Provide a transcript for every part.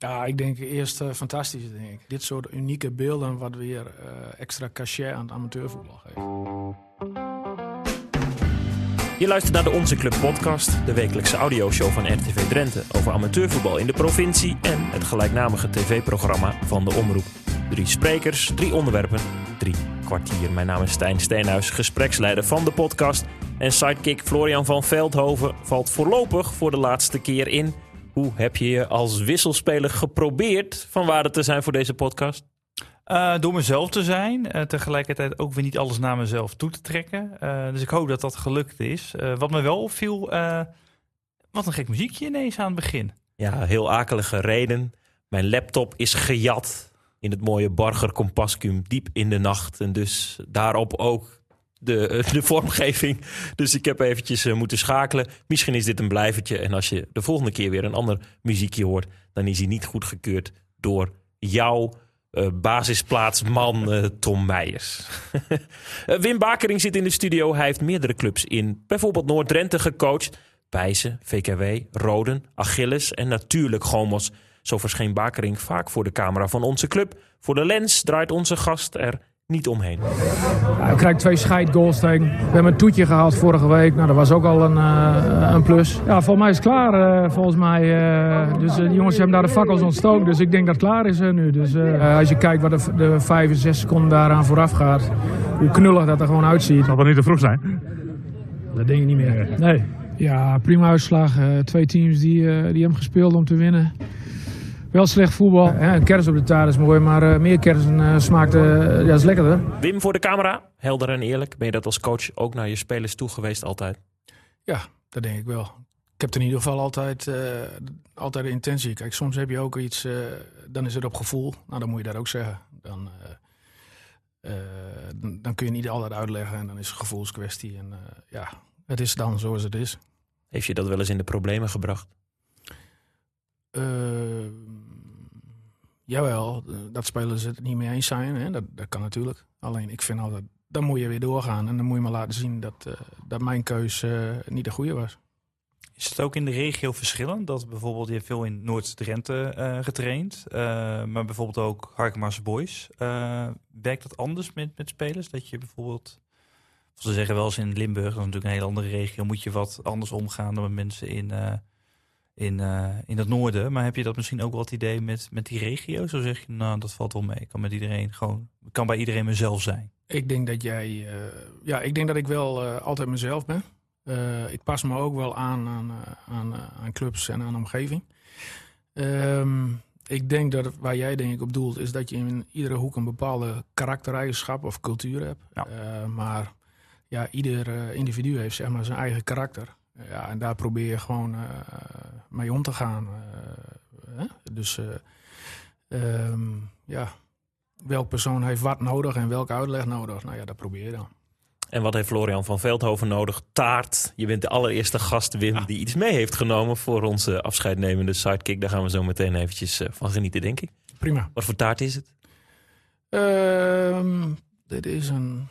Ja, ik denk eerst uh, fantastisch. Denk ik. Dit soort unieke beelden wat weer uh, extra cachet aan het amateurvoetbal geeft. Je luistert naar de Onze Club podcast, de wekelijkse audioshow van RTV Drenthe over amateurvoetbal in de provincie en het gelijknamige tv-programma van de Omroep. Drie sprekers, drie onderwerpen, drie kwartier. Mijn naam is Stijn Steenhuis, gespreksleider van de podcast. En sidekick Florian van Veldhoven valt voorlopig voor de laatste keer in. Hoe heb je je als wisselspeler geprobeerd van waarde te zijn voor deze podcast? Uh, door mezelf te zijn. Uh, tegelijkertijd ook weer niet alles naar mezelf toe te trekken. Uh, dus ik hoop dat dat gelukt is. wat me wel opviel, wat een gek muziekje ineens aan het begin. Ja, heel akelige reden. Mijn laptop is gejat in het mooie Barger Compascum diep in de nacht. En dus daarop ook de, de vormgeving. Dus ik heb eventjes moeten schakelen. Misschien is dit een blijvertje. En als je de volgende keer weer een ander muziekje hoort... dan is hij niet goedgekeurd door jou uh, basisplaatsman Tom Meijers. Wim Bakering zit in de studio. Hij heeft meerdere clubs in bijvoorbeeld Noord-Drenthe gecoacht. Pijzen, VKW, Roden, Achilles en natuurlijk Gomos. Zo verscheen Bakering vaak voor de camera van onze club. Voor de lens draait onze gast er niet omheen. Ja, we krijgen twee scheidgoals tegen. We hebben een toetje gehaald vorige week. Nou, dat was ook al een, uh, een plus. Ja, volgens mij is het klaar. Uh, volgens mij. Uh, dus de jongens hebben daar de fakkels ontstoken. Dus ik denk dat het klaar is nu. Dus als je kijkt wat de, de vijf en zes seconden daaraan vooraf gaat. Hoe knullig dat er gewoon uitziet. Zal dat niet te vroeg zijn? Dat denk ik niet meer. Nee. Ja, prima uitslag. twee teams die, die hebben gespeeld om te winnen. Wel slecht voetbal. Een kers op de taart is mooi, maar uh, meer kersen uh, smaakt uh, ja, is lekkerder. Wim voor de camera, helder en eerlijk. Ben je dat als coach ook naar je spelers toe geweest altijd? Ja, dat denk ik wel. Ik heb in ieder geval altijd, altijd de intentie. Kijk, soms heb je ook iets, dan is het op gevoel. Nou, dan moet je dat ook zeggen. Dan, dan kun je niet altijd uitleggen en dan is het een gevoelskwestie. En ja, het is dan zoals het is. Heeft je dat wel eens in de problemen gebracht? Jawel, dat spelers het niet mee eens zijn. Hè? Dat, dat kan natuurlijk. Alleen ik vind altijd, dan moet je weer doorgaan. En dan moet je maar laten zien dat, uh, dat mijn keus uh, niet de goede was. Is het ook in de regio verschillend? Dat bijvoorbeeld, je veel in Noord-Drenthe getraind. maar bijvoorbeeld ook Harkemaarse Boys. werkt dat anders met, met spelers? Dat je bijvoorbeeld... Ze zeggen wel eens in Limburg, dat is natuurlijk een hele andere regio... moet je wat anders omgaan dan met mensen in in, uh, in het noorden. Maar heb je dat misschien ook wel het idee met, met die regio? Zo zeg je, nou, dat valt wel mee. Ik kan met iedereen gewoon, kan bij iedereen mezelf zijn. Ik denk dat jij, uh, ja, ik denk dat ik wel uh, altijd mezelf ben. ik pas me ook wel aan aan, aan, aan clubs en aan omgeving. Um, ik denk dat waar jij denk ik op doelt, is dat je in iedere hoek een bepaalde karaktereigenschap of cultuur hebt. Ja. maar ja, ieder individu heeft zeg maar zijn eigen karakter. Ja, en daar probeer je gewoon uh, mee om te gaan. Uh, hè? Dus um, ja, welk persoon heeft wat nodig en welke uitleg nodig? Nou ja, dat probeer je dan. En wat heeft Florian van Veldhoven nodig? Taart. Je bent de allereerste gast, Wim, die iets mee heeft genomen voor onze afscheidnemende sidekick. Daar gaan we zo meteen eventjes van genieten, denk ik. Prima. Wat voor taart is het? Uh, dit is een...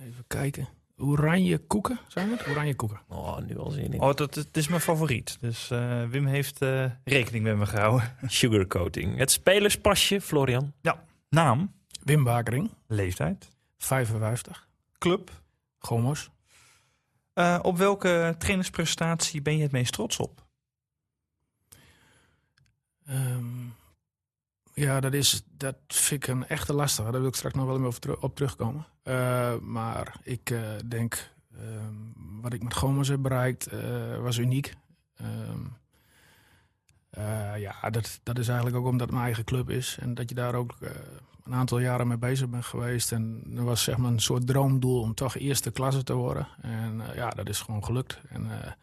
Even kijken. Oranje koeken, zijn het? Oranje koeken. Oh, nu al zin in. Oh, dat, het is mijn favoriet. Dus uh, Wim heeft uh, rekening met me gehouden. Sugarcoating. Het spelerspasje, Florian. Ja. Naam? Wim Bakering. Leeftijd? 55. Club? Gomos. Uh, op welke trainersprestatie ben je het meest trots op? Um, ja, dat, is, dat vind ik een echte lastige. Daar wil ik straks nog wel even op terugkomen. Uh, maar ik uh, denk, uh, wat ik met Gomers heb bereikt, eh, was uniek. Ehm, ja, dat, dat is eigenlijk ook omdat het mijn eigen club is. En dat je daar ook een aantal jaren mee bezig bent geweest. En dat was zeg maar een soort droomdoel om toch eerste klasse te worden. En ja, dat is gewoon gelukt. En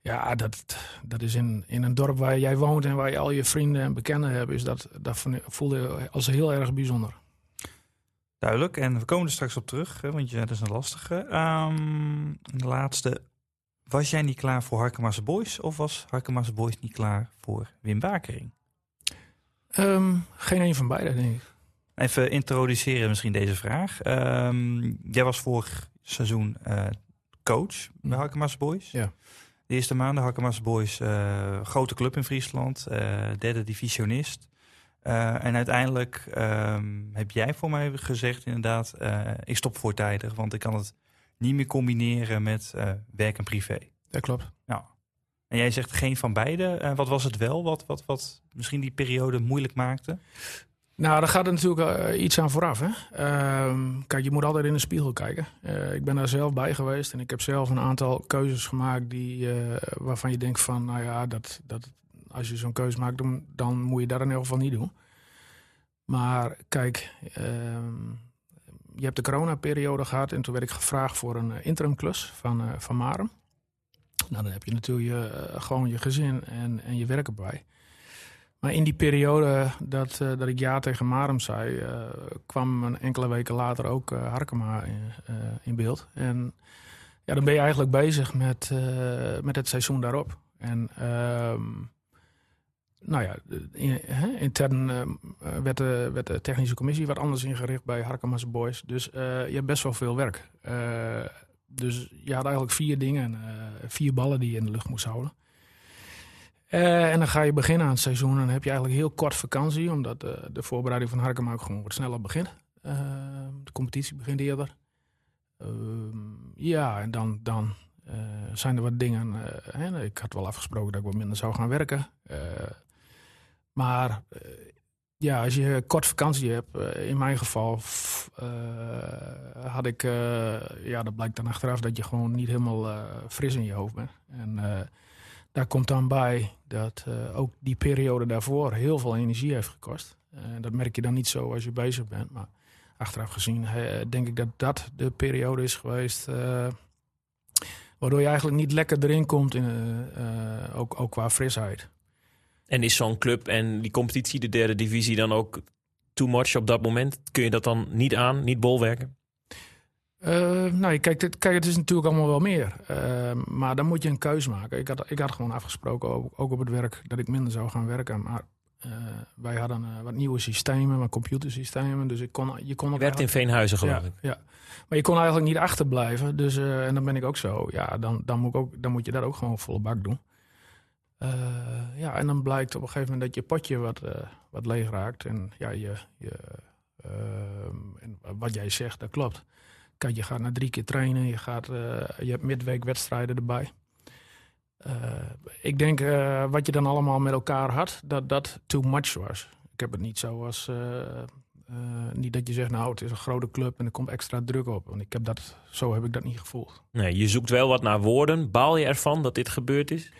ja, dat, dat is in, in een dorp waar jij woont en waar je al je vrienden en bekenden hebt, is dat, dat voelde als heel erg bijzonder. Duidelijk, en we komen er straks op terug, hè, want ja, dat is een lastige. Um, de laatste, was jij niet klaar voor Harkema's Boys of was Harkema's Boys niet klaar voor Wim Bakering? Um, geen een van beide, denk ik. Even introduceren misschien deze vraag. Um, jij was vorig seizoen uh, coach bij Harkema's Boys. Ja. De eerste maanden, Hakkemas Boys, uh, grote club in Friesland, uh, derde divisionist. Uh, en uiteindelijk um, heb jij voor mij gezegd inderdaad, ik stop voortijdig, want ik kan het niet meer combineren met werk en privé. Dat klopt. Nou, en jij zegt geen van beide. wat was het wel wat, wat, wat misschien die periode moeilijk maakte? Nou, daar gaat er natuurlijk uh, iets aan vooraf. Hè? Uh, kijk, je moet altijd in de spiegel kijken. Uh, ik ben daar zelf bij geweest en ik heb zelf een aantal keuzes gemaakt die, uh, waarvan je denkt van, nou ja, dat, dat, als je zo'n keuze maakt, dan, dan, moet je dat in ieder geval niet doen. Maar kijk, ehm, je hebt de coronaperiode gehad en toen werd ik gevraagd voor een interimklus van, van Marem. Nou, dan heb je natuurlijk gewoon je gezin en, en je werk erbij. Maar in die periode dat, uh, dat ik ja tegen Marum zei, uh, kwam een enkele weken later ook uh, Harkema in, in, beeld. En ja, dan ben je eigenlijk bezig met, met het seizoen daarop. En ehm, nou ja, in, intern werd, de, werd de technische commissie wat anders ingericht bij Harkema's Boys. Dus je hebt best wel veel werk. dus je had eigenlijk vier dingen, vier ballen die je in de lucht moest houden. Uh, en dan ga je beginnen aan het seizoen. En dan heb je eigenlijk heel kort vakantie. Omdat uh, de voorbereiding van Harkema ook gewoon wat sneller begint. Uh, de competitie begint eerder. Ehm, ja, en dan, dan zijn er wat dingen. Ik had wel afgesproken dat ik wat minder zou gaan werken. maar ja, als je kort vakantie hebt, in mijn geval had ik, ja, dat blijkt dan achteraf dat je gewoon niet helemaal fris in je hoofd bent. En daar komt dan bij dat uh, ook die periode daarvoor heel veel energie heeft gekost. Uh, dat merk je dan niet zo als je bezig bent. Maar achteraf gezien uh, denk ik dat dat de periode is geweest... waardoor je eigenlijk niet lekker erin komt, in, ook, ook qua frisheid. En is zo'n club en die competitie, de derde divisie, dan ook too much op dat moment? Kun je dat dan niet aan, niet bolwerken? Uh, nou, kijk, dit, kijk, het is natuurlijk allemaal wel meer. Uh, maar dan moet je een keuze maken. Ik had, ik had gewoon afgesproken, ook, ook op het werk, dat ik minder zou gaan werken. Maar uh, wij hadden wat nieuwe systemen, wat computersystemen. Dus ik kon, je kon je werd in Veenhuizen geloof ja, ik. Ja, maar je kon eigenlijk niet achterblijven. Dus, en dan ben ik ook zo. Ja, dan, dan, moet ik ook, dan moet je dat ook gewoon volle bak doen. ja, en dan blijkt op een gegeven moment dat je potje wat, wat leeg raakt. En ja, je, je, en wat jij zegt, dat klopt. Kijk, je gaat naar drie keer trainen, je, gaat, uh, je hebt midweek wedstrijden erbij. Uh, ik denk uh, wat je dan allemaal met elkaar had, dat dat too much was. Ik heb het niet zo als. niet dat je zegt, nou, het is een grote club en er komt extra druk op. Want ik heb dat, zo heb ik dat niet gevoeld. Nee, je zoekt wel wat naar woorden. Baal je ervan dat dit gebeurd is?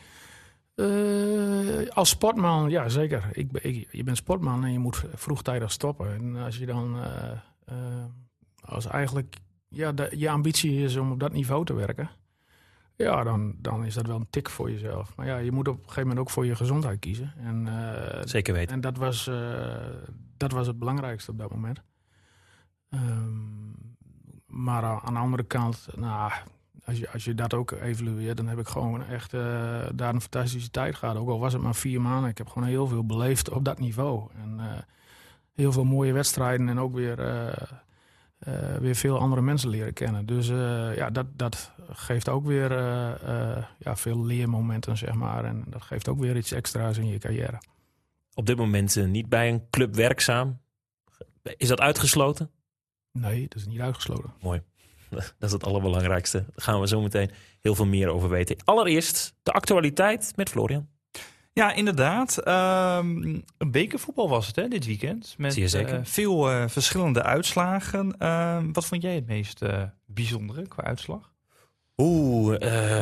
als sportman, ja, zeker. Ik, ik, je bent sportman en je moet vroegtijdig stoppen. En als je dan. als eigenlijk ja, de, je ambitie is om op dat niveau te werken, ja, dan, dan is dat wel een tik voor jezelf. Maar ja, je moet op een gegeven moment ook voor je gezondheid kiezen. En, uh, Zeker weten. En dat was, uh, dat was het belangrijkste op dat moment. Um, maar aan de andere kant, nou, als je, als je dat ook evalueert, dan heb ik gewoon echt uh, daar een fantastische tijd gehad. Ook al was het maar vier maanden. Ik heb gewoon heel veel beleefd op dat niveau. En heel veel mooie wedstrijden en ook weer uh, weer veel andere mensen leren kennen. Dus uh, ja, dat, dat geeft ook weer uh, ja, veel leermomenten, zeg maar. En dat geeft ook weer iets extra's in je carrière. Op dit moment niet bij een club werkzaam. Is dat uitgesloten? Nee, dat is niet uitgesloten. Mooi. Dat is het allerbelangrijkste. Daar gaan we zo meteen heel veel meer over weten. Allereerst de actualiteit met Florian. Ja, inderdaad. Um, bekervoetbal was het hè, dit weekend. Met uh, veel uh, verschillende uitslagen. Uh, wat vond jij het meest eh, bijzondere qua uitslag? Oeh,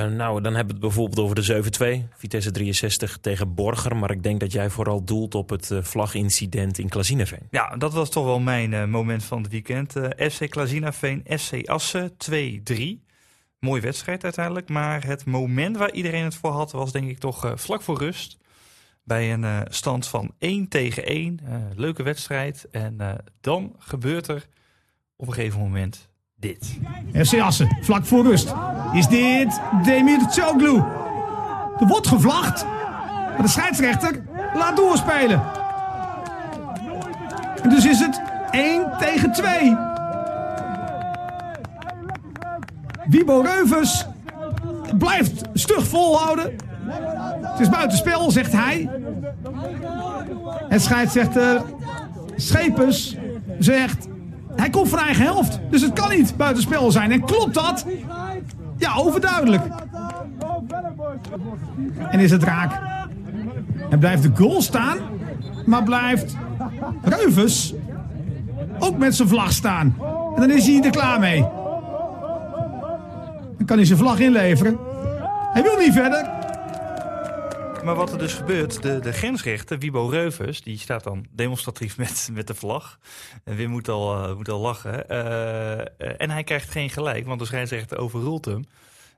nou dan hebben we het bijvoorbeeld over de 7-2. Vitesse 63 tegen Borger. Maar ik denk dat jij vooral doelt op het vlagincident in Klazinaveen. Ja, dat was toch wel mijn moment van het weekend. FC Klazinaveen, FC Assen 2-3. Mooie wedstrijd uiteindelijk. Maar het moment waar iedereen het voor had, was denk ik toch uh, vlak voor rust. Bij een uh, stand van 1 tegen 1. Uh, eh, leuke wedstrijd. En dan gebeurt er op een gegeven moment dit. FC Assen, vlak voor rust. Is dit Demir Tsoglu? Er wordt gevlacht. Maar de scheidsrechter laat doorspelen. En dus is het 1 tegen 2. Wiebo Reuvers blijft stug volhouden. Het is buitenspel, zegt hij. En scheidsrechter Schepens zegt... Hij komt van eigen helft, dus het kan niet buitenspel zijn. En klopt dat? Ja, overduidelijk. En is het raak. En blijft de goal staan, maar blijft Reuvers ook met zijn vlag staan. En dan is hij er klaar mee. Dan kan hij zijn vlag inleveren. Hij wil niet verder. Maar wat er dus gebeurt, de, de grensrechter, Wibo Reuvers, die staat dan demonstratief met, met de vlag. En Wim moet al, uh, moet al lachen. Uh, en hij krijgt geen gelijk, want de scheidsrechter overroelt hem.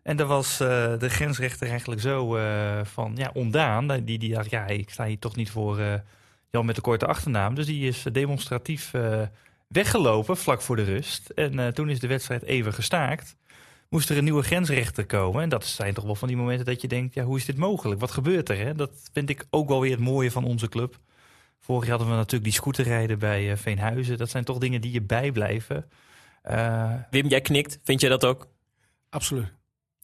En daar was uh, de grensrechter eigenlijk zo van ja, ondaan. Die, die dacht, ja, ik sta hier toch niet voor Jan met de korte achternaam. Dus die is demonstratief weggelopen vlak voor de rust. En toen is de wedstrijd even gestaakt moest er een nieuwe grensrechter komen. En dat zijn toch wel van die momenten dat je denkt, ja, hoe is dit mogelijk? Wat gebeurt er? Hè? Dat vind ik ook wel weer het mooie van onze club. Vorig jaar hadden we natuurlijk die scooterrijden bij uh, Veenhuizen. Dat zijn toch dingen die je bijblijven. Uh, Wim, jij knikt. Vind je dat ook? Absoluut.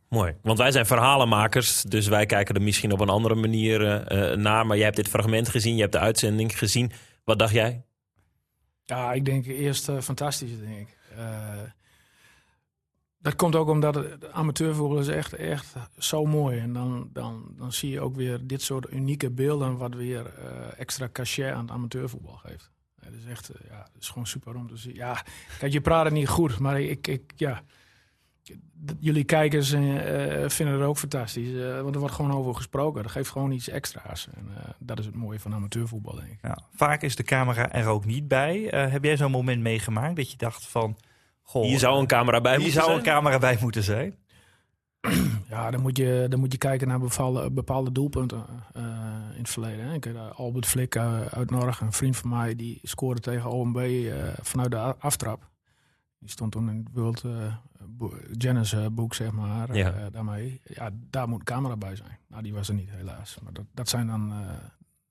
Mooi, want wij zijn verhalenmakers, dus wij kijken er misschien op een andere manier uh, naar. Maar jij hebt dit fragment gezien, je hebt de uitzending gezien. Wat dacht jij? Ja, ik denk eerst fantastisch, denk ik. Dat komt ook omdat amateurvoetbal is echt, echt zo mooi. En dan, dan, dan zie je ook weer dit soort unieke beelden... wat weer uh, extra cachet aan het amateurvoetbal geeft. Het is echt, uh, ja, is gewoon super om te zien. Ja, kijk, je praat het niet goed, maar ik, ik ja... Jullie kijkers uh, vinden het ook fantastisch. want er wordt gewoon over gesproken. Dat geeft gewoon iets extra's. En dat is het mooie van amateurvoetbal, denk ik. Ja, vaak is de camera er ook niet bij. heb jij zo'n moment meegemaakt dat je dacht van Goh, hier zou een camera bij moeten zou een camera bij moeten zijn. Ja, dan moet je, dan moet je kijken naar bepaalde, bepaalde doelpunten uh, in het verleden. Hè. Ik, uh, Albert Flik uh, uit Norg, een vriend van mij, die scoorde tegen OMB vanuit de aftrap. Die stond toen in het World Janice boek, zeg maar, ja. daarmee. Ja, daar moet een camera bij zijn. Nou, die was er niet, helaas. Maar dat, dat zijn dan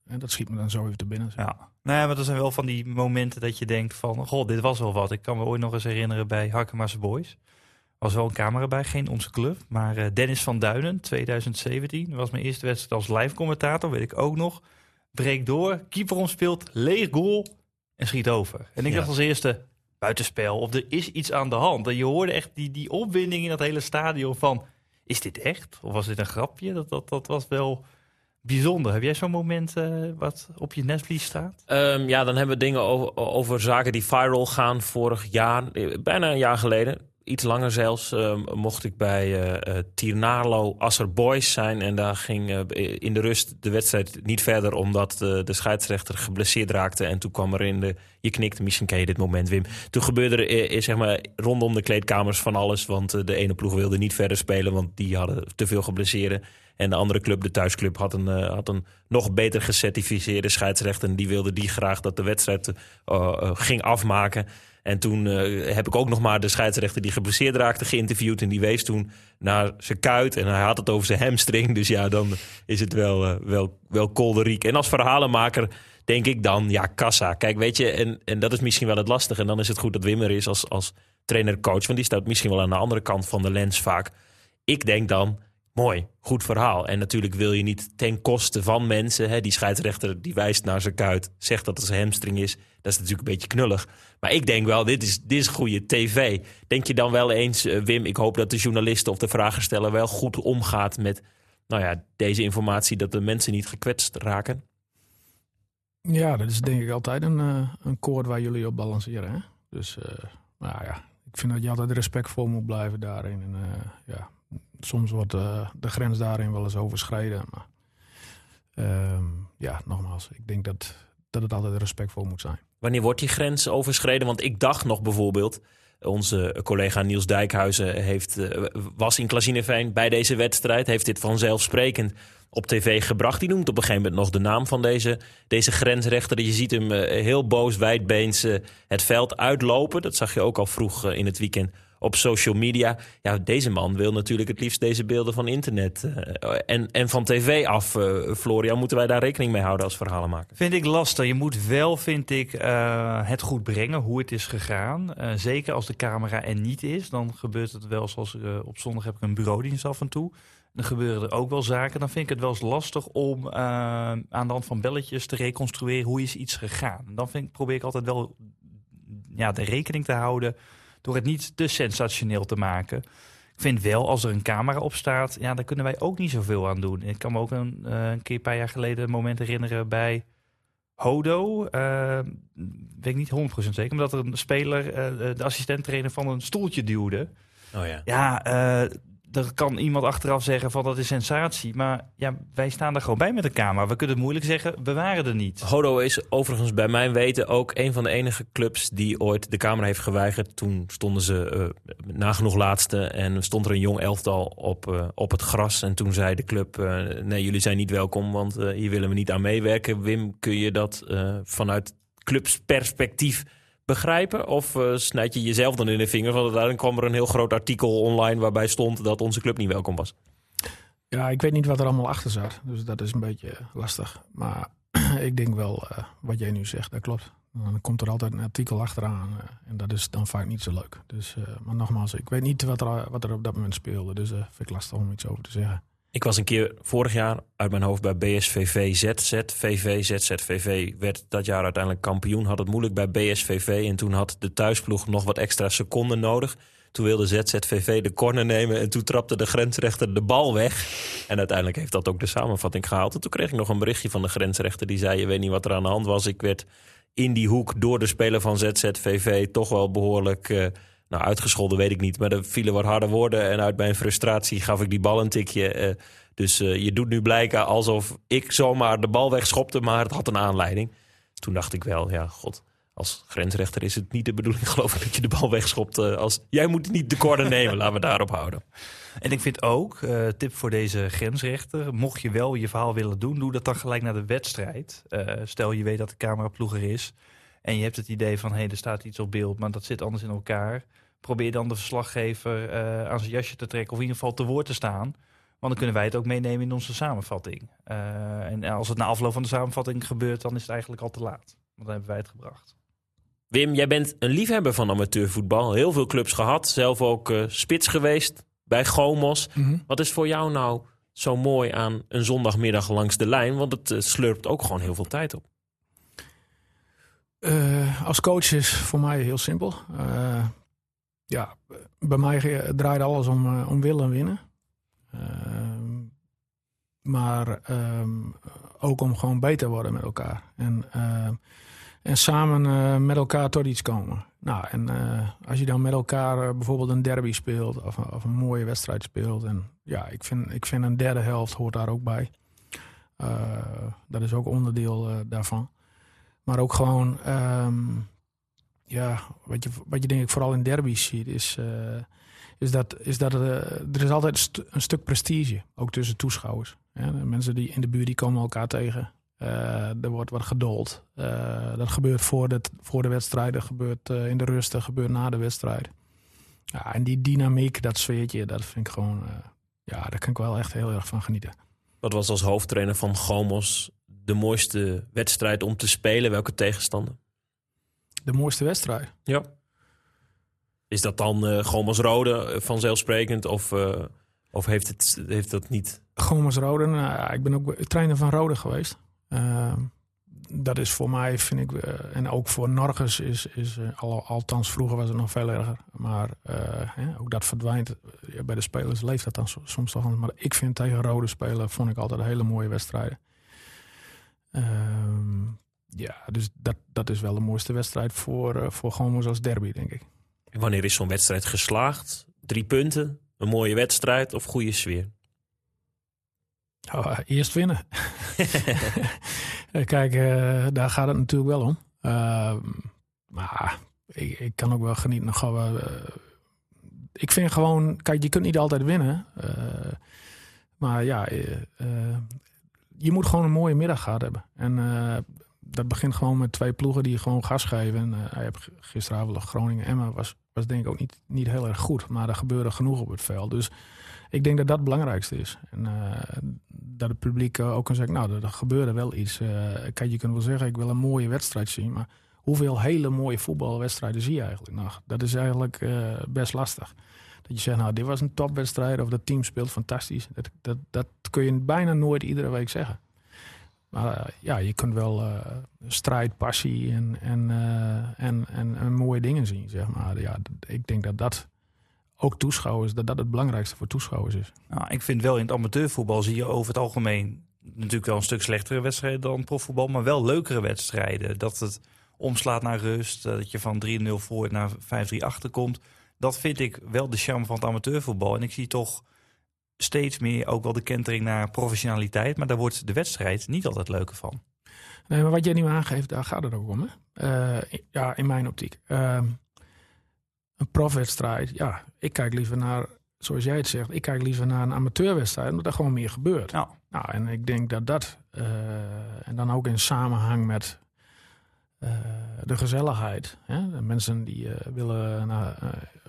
en dat schiet me dan zo even te binnen. Zo. Ja. Nou maar er zijn wel van die momenten dat je denkt van... Goh, dit was wel wat. Ik kan me ooit nog eens herinneren bij Harkema's Boys. was wel een camera bij, geen onze club. Maar uh, Dennis van Duinen, 2017. was mijn eerste wedstrijd als live commentator, weet ik ook nog. Breekt door, keeper omspeelt, leeg goal en schiet over. En ik ja. dacht als eerste, buitenspel. Of er is iets aan de hand. En je hoorde echt die, die opwinding in dat hele stadion van... Is dit echt? Of was dit een grapje? Dat, dat, dat was wel bijzonder. Heb jij zo'n moment uh, wat op je netvlies staat? Um, ja, dan hebben we dingen over, over, zaken die viral gaan vorig jaar. Eh, bijna een jaar geleden. Iets langer zelfs uh, mocht ik bij uh, Tirnalo Asser Boys zijn. En daar ging in de rust de wedstrijd niet verder... omdat de scheidsrechter geblesseerd raakte. En toen kwam er in de... Je knikte, misschien ken je dit moment, Wim. Toen gebeurde er zeg maar, rondom de kleedkamers van alles. Want de ene ploeg wilde niet verder spelen... want die hadden te veel geblesseerden. En de andere club, de thuisclub, had een, had een nog beter gecertificeerde scheidsrechter. En die wilde die graag dat de wedstrijd ging afmaken. En toen heb ik ook nog maar de scheidsrechter die geblesseerd raakte geïnterviewd. En die wees toen naar zijn kuit. En hij had het over zijn hamstring. Dus ja, dan is het wel, wel, wel kolderiek. En als verhalenmaker denk ik dan, ja, kassa. Kijk, weet je, en, en dat is misschien wel het lastige. En dan is het goed dat Wimmer is als, als trainer-coach. Want die staat misschien wel aan de andere kant van de lens vaak. Ik denk dan, Mooi, goed verhaal. En natuurlijk wil je niet ten koste van mensen. Hè, die scheidsrechter die wijst naar zijn kuit, zegt dat het een hamstring is. Dat is natuurlijk een beetje knullig. Maar ik denk wel, dit is, dit is goede tv. Denk je dan wel eens, uh, Wim, ik hoop dat de journalisten of de vragensteller wel goed omgaat met nou ja, deze informatie, dat de mensen niet gekwetst raken? Ja, dat is denk ik altijd een, uh, een koord waar jullie op balanceren. Hè? Dus uh, nou ja, ik vind dat je altijd respectvol moet blijven daarin. En, ja, soms wordt uh, de grens daarin wel eens overschreden. Maar uh, ja, nogmaals, ik denk dat, dat het altijd respectvol moet zijn. Wanneer wordt die grens overschreden? Want ik dacht nog bijvoorbeeld, onze collega Niels Dijkhuizen heeft, uh, was in Klazineveen bij deze wedstrijd. Heeft dit vanzelfsprekend op tv gebracht. Die noemt op een gegeven moment nog de naam van deze, deze grensrechter. Je ziet hem uh, heel boos, wijdbeens het veld uitlopen. Dat zag je ook al vroeg in het weekend op social media. Ja, deze man wil natuurlijk het liefst deze beelden van internet eh, en, en van tv af. eh, Florian, moeten wij daar rekening mee houden als verhalenmaker? Vind ik lastig. Je moet wel, vind ik, eh, het goed brengen hoe het is gegaan. Zeker als de camera er niet is. Dan gebeurt het wel zoals op zondag heb ik een bureaudienst af en toe. Dan gebeuren er ook wel zaken. Dan vind ik het wel eens lastig om aan de hand van belletjes te reconstrueren hoe is iets gegaan. Dan vind ik, probeer ik altijd wel ja, de rekening te houden door het niet te sensationeel te maken. Ik vind wel, als er een camera op staat, ja, daar kunnen wij ook niet zoveel aan doen. Ik kan me ook een, eh, een keer een paar jaar geleden een moment herinneren bij Hodo. eh, weet ik niet 100% zeker, maar dat er een speler eh, de assistent-trainer van een stoeltje duwde. Oh ja. Ja, er kan iemand achteraf zeggen van dat is sensatie. Maar ja, wij staan er gewoon bij met de camera. We kunnen het moeilijk zeggen, we waren er niet. Hodo is overigens bij mijn weten ook een van de enige clubs die ooit de camera heeft geweigerd. Toen stonden ze eh, nagenoeg laatste en stond er een jong elftal op, eh, op het gras. En toen zei de club, eh, nee jullie zijn niet welkom, want hier willen we niet aan meewerken. Wim, kun je dat vanuit clubsperspectief begrijpen? Of eh, snijd je jezelf dan in de vingers? Want uiteindelijk kwam er een heel groot artikel online waarbij stond dat onze club niet welkom was. Ja, ik weet niet wat er allemaal achter zat. Dus dat is een beetje lastig. Maar ik denk wel eh, wat jij nu zegt, dat klopt. Dan komt er altijd een artikel achteraan. eh, en dat is dan vaak niet zo leuk. Dus, eh, maar nogmaals, ik weet niet wat er, wat er op dat moment speelde. Dus eh vind ik lastig om iets over te zeggen. Ik was een keer vorig jaar uit mijn hoofd bij BSVV ZZ. VV ZZVV werd dat jaar uiteindelijk kampioen. Had het moeilijk bij BSVV. En toen had de thuisploeg nog wat extra seconden nodig. Toen wilde ZZVV de corner nemen. En toen trapte de grensrechter de bal weg. En uiteindelijk heeft dat ook de samenvatting gehaald. En toen kreeg ik nog een berichtje van de grensrechter. Die zei, je weet niet wat er aan de hand was. Ik werd in die hoek door de speler van ZZVV toch wel behoorlijk... eh, nou, uitgescholden weet ik niet, maar er vielen wat harde woorden. En uit mijn frustratie gaf ik die bal een tikje. eh, dus eh, je doet nu blijken alsof ik zomaar de bal wegschopte, maar het had een aanleiding. Toen dacht ik wel, ja, god, als grensrechter is het niet de bedoeling, geloof ik, dat je de bal wegschopt. eh, als, jij moet niet de corner nemen, laten we daarop houden. En ik vind ook, tip voor deze grensrechter, mocht je wel je verhaal willen doen, doe dat dan gelijk naar de wedstrijd. Stel je weet dat de cameraploeg er is en je hebt het idee van, hé, hey, er staat iets op beeld, maar dat zit anders in elkaar. Probeer dan de verslaggever eh, aan zijn jasje te trekken of in ieder geval te woord te staan. Want dan kunnen wij het ook meenemen in onze samenvatting. Eh, en als het na afloop van de samenvatting gebeurt, dan is het eigenlijk al te laat. Want dan hebben wij het gebracht. Wim, jij bent een liefhebber van amateurvoetbal. Heel veel clubs gehad, zelf ook eh, spits geweest bij Gomos. Wat is voor jou nou zo mooi aan een zondagmiddag langs de lijn? Want het slurpt ook gewoon heel veel tijd op. Eh, als coach is voor mij heel simpel. Eh, ja, bij mij draait alles om, eh, om willen en winnen. Ehm, maar ehm, ook om gewoon beter worden met elkaar. En, ehm, en samen eh, met elkaar tot iets komen. Nou, en eh, als je dan met elkaar bijvoorbeeld een derby speelt of, of een mooie wedstrijd speelt. En ja, ik vind, ik vind een derde helft hoort daar ook bij. Dat is ook onderdeel daarvan. Maar ook gewoon, ja, wat je, wat je denk ik vooral in derbies ziet, is, eh, is dat, is dat er, er is altijd een, stu- een stuk prestige, ook tussen toeschouwers. Mensen die in de buurt die komen elkaar tegen. Eh, er wordt wat gedoold. Eh, dat gebeurt voor de, voor de wedstrijd, dat gebeurt eh, in de rust, dat gebeurt na de wedstrijd. Ja, en die dynamiek, dat sfeertje, dat vind ik gewoon, eh, ja, daar kan ik wel echt heel erg van genieten. Wat was als hoofdtrainer van Gomos de mooiste wedstrijd om te spelen? Welke tegenstander? De mooiste wedstrijd. Ja. Is dat dan eh Gomos Rode eh, vanzelfsprekend? Of, eh, of heeft, het, heeft dat niet? Gomes Rode, nou, ik ben ook trainer van Rode geweest. Ehm, dat is voor mij, vind ik, en ook voor Norges is, is al, althans vroeger was het nog veel erger. Maar ook dat verdwijnt. ja, bij de spelers leeft dat dan so- soms toch anders. Maar ik vind tegen Rode spelen, vond ik altijd hele mooie wedstrijden. Ehm, ja, dus dat, dat is wel de mooiste wedstrijd voor, eh, voor Gomes als derby, denk ik. En wanneer is zo'n wedstrijd geslaagd? Drie punten, een mooie wedstrijd of goede sfeer? Oh, eerst winnen. Kijk, eh, daar gaat het natuurlijk wel om. Ehm, maar ik, ik kan ook wel genieten. Eh, ik vind gewoon, kijk, je kunt niet altijd winnen. eh, maar ja, eh, eh, je moet gewoon een mooie middag gehad hebben. En eh, dat begint gewoon met twee ploegen die gewoon gas geven. En, hij heeft gisteravond Groningen-Emma was, was denk ik ook niet, niet heel erg goed. Maar er gebeurde genoeg op het veld. Dus ik denk dat dat het belangrijkste is. En dat het publiek ook kan zeggen, nou, er, gebeurde wel iets. kijk, je kunt wel zeggen, ik wil een mooie wedstrijd zien. Maar hoeveel hele mooie voetbalwedstrijden zie je eigenlijk nog? Dat is eigenlijk best lastig. Dat je zegt, nou, dit was een topwedstrijd of dat team speelt fantastisch. Dat, dat, dat kun je bijna nooit iedere week zeggen. Maar uh, ja, je kunt wel uh, strijd, passie en, en, uh, en, en, en, mooie dingen zien, zeg maar. Ja, ik denk dat dat ook toeschouwers, dat dat het belangrijkste voor toeschouwers is. Nou, ik vind wel in het amateurvoetbal zie je over het algemeen natuurlijk wel een stuk slechtere wedstrijden dan profvoetbal, maar wel leukere wedstrijden. Dat het omslaat naar rust, dat je van 3-0 voor naar 5-3 achter komt dat vind ik wel de charme van het amateurvoetbal. En ik zie toch steeds meer ook wel de kentering naar professionaliteit. Maar daar wordt de wedstrijd niet altijd leuker van. Nee, maar wat jij nu aangeeft, daar gaat het ook om. Hè? Uh, ja, in mijn optiek. Uh, een profwedstrijd, ja, ik kijk liever naar, zoals jij het zegt, ik kijk liever naar een amateurwedstrijd, omdat er gewoon meer gebeurt. Ja. Nou, en ik denk dat dat, uh, en dan ook in samenhang met de gezelligheid. Hè? De mensen die willen naar,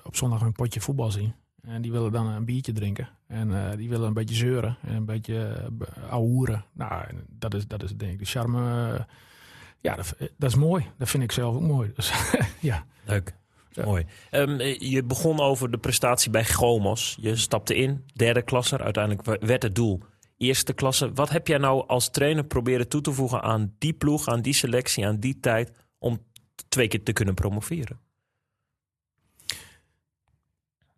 op zondag een potje voetbal zien. En die willen dan een biertje drinken. En uh, die willen een beetje zeuren en een beetje uh. Nou, dat is, dat is denk ik de charme. Uh, ja, dat, dat, is mooi. Dat vind ik zelf ook mooi. Dus, ja. Leuk. Ja. Mooi. Um, je begon over de prestatie bij Gomos. Je stapte in, derde klasse. Uiteindelijk werd het doel eerste klasse. Wat heb jij nou als trainer proberen toe te voegen aan die ploeg, aan die selectie, aan die tijd... om twee keer te kunnen promoveren?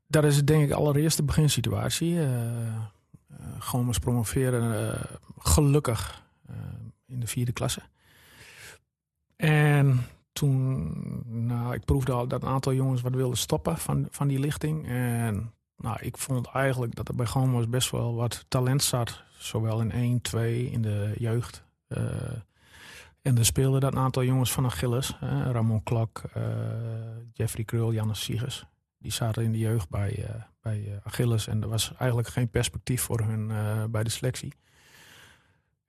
Dat is denk ik allereerst de beginsituatie. Uh, gewoon eens promoveren, uh, gelukkig in de vierde klasse. En toen, nou, ik proefde al dat een aantal jongens wat wilden stoppen van, van die lichting. En nou, ik vond eigenlijk dat er bij Gomos best wel wat talent zat. Zowel in 1, 2, in de jeugd. en er speelden dat een aantal jongens van Achilles. Ramon Klok, Jeffrey Krul, Jannes Siegers die zaten in de jeugd bij, uh, bij uh, Achilles. En er was eigenlijk geen perspectief voor hun uh, bij de selectie.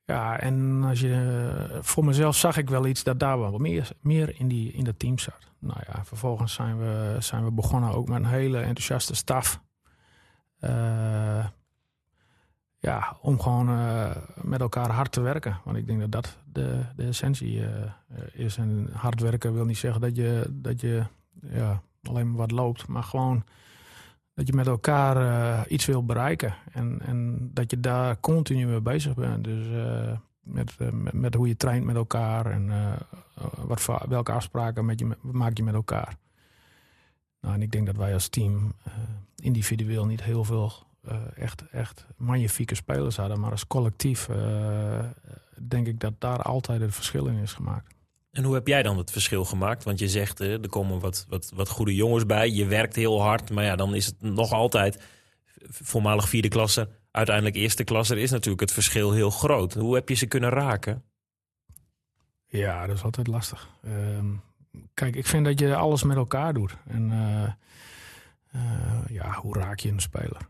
Ja, en als je, voor mezelf zag ik wel iets dat daar wel meer, meer in, die, in dat team zat. Nou ja, vervolgens zijn we, zijn we begonnen ook met een hele enthousiaste staf. ja, om gewoon met elkaar hard te werken. Want ik denk dat dat de, de essentie is. En hard werken wil niet zeggen dat je, dat je ja, alleen wat loopt. Maar gewoon dat je met elkaar uh, iets wil bereiken. En, en dat je daar continu mee bezig bent. Dus met, uh, met, met, hoe je traint met elkaar en wat welke afspraken met je, maak je met elkaar. Nou, en ik denk dat wij als team individueel niet heel veel echt, echt magnifieke spelers hadden. Maar als collectief denk ik dat daar altijd het verschil in is gemaakt. En hoe heb jij dan het verschil gemaakt? Want je zegt, er komen wat, wat, wat goede jongens bij. Je werkt heel hard, maar ja, dan is het nog altijd voormalig vierde klasse, uiteindelijk eerste klasse. Er is natuurlijk het verschil heel groot. Hoe heb je ze kunnen raken? Ja, dat is altijd lastig. Uh, kijk, ik vind dat je alles met elkaar doet. En uh, uh, ja, hoe raak je een speler?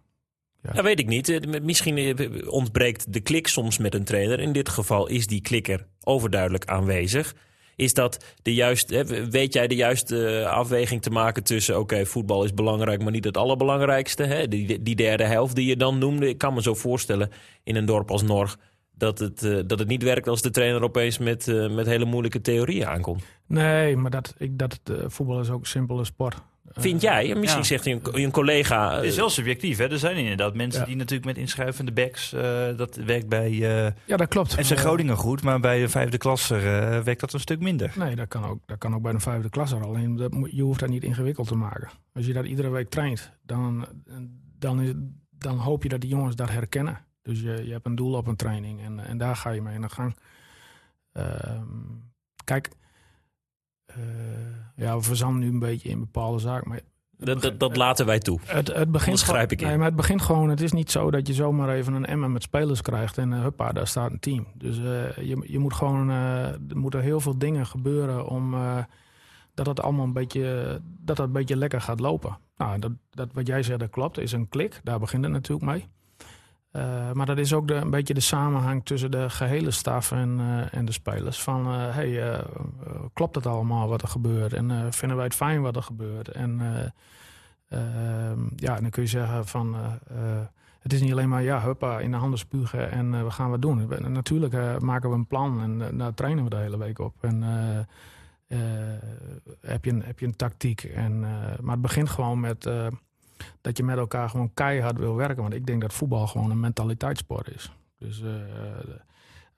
Ja. Dat weet ik niet. Misschien ontbreekt de klik soms met een trainer. In dit geval is die klikker overduidelijk aanwezig. Is dat de juiste, weet jij de juiste afweging te maken tussen... oké, voetbal is belangrijk, maar niet het allerbelangrijkste. Hè? Die, die derde helft die je dan noemde. Ik kan me zo voorstellen in een dorp als Norg... Dat het, uh, dat het niet werkt als de trainer opeens met, uh, met hele moeilijke theorieën aankomt. Nee, maar dat, ik, dat voetbal is ook een simpele sport. Vind jij? Misschien ja. zegt een, een collega... Het is wel subjectief. Hè? Er zijn inderdaad mensen ja. die natuurlijk met inschuivende backs... Uh, dat werkt bij... Uh, ja, dat klopt. En zijn Groningen goed, maar bij de vijfde klasse uh, werkt dat een stuk minder. Nee, dat kan ook, dat kan ook bij de vijfde klasse. Alleen dat, je hoeft dat niet ingewikkeld te maken. Als je dat iedere week traint, dan, dan, is, dan hoop je dat die jongens dat herkennen. Dus je, je hebt een doel op een training en, en daar ga je mee aan de gang. kijk... Uh, ja, we verzanden nu een beetje in bepaalde zaken. Maar dat, dat, dat, laten wij toe. Het, het begint schrijf ik in. Nee, maar het begint gewoon. Het is niet zo dat je zomaar even een emmer met spelers krijgt en uh, huppa, daar staat een team. Dus uh, je, je moet gewoon. Uh, er moeten heel veel dingen gebeuren om dat het allemaal een beetje, dat het een beetje lekker gaat lopen. Nou, dat, dat wat jij zegt, dat klopt. Is een klik. Daar begint het natuurlijk mee. Eh, maar dat is ook de, een beetje de samenhang tussen de gehele staf en, eh, en de spelers. Van, eh, hey, klopt het allemaal wat er gebeurt? En vinden wij het fijn wat er gebeurt? En eh, ehm, ja, dan kun je zeggen van... het is niet alleen maar, ja, huppa, in de handen spugen en we gaan wat doen. Natuurlijk maken we een plan en daar trainen we de hele week op. En heb, je een, heb je een tactiek. En, maar het begint gewoon met dat je met elkaar gewoon keihard wil werken. Want ik denk dat voetbal gewoon een mentaliteitssport is. Dus eh,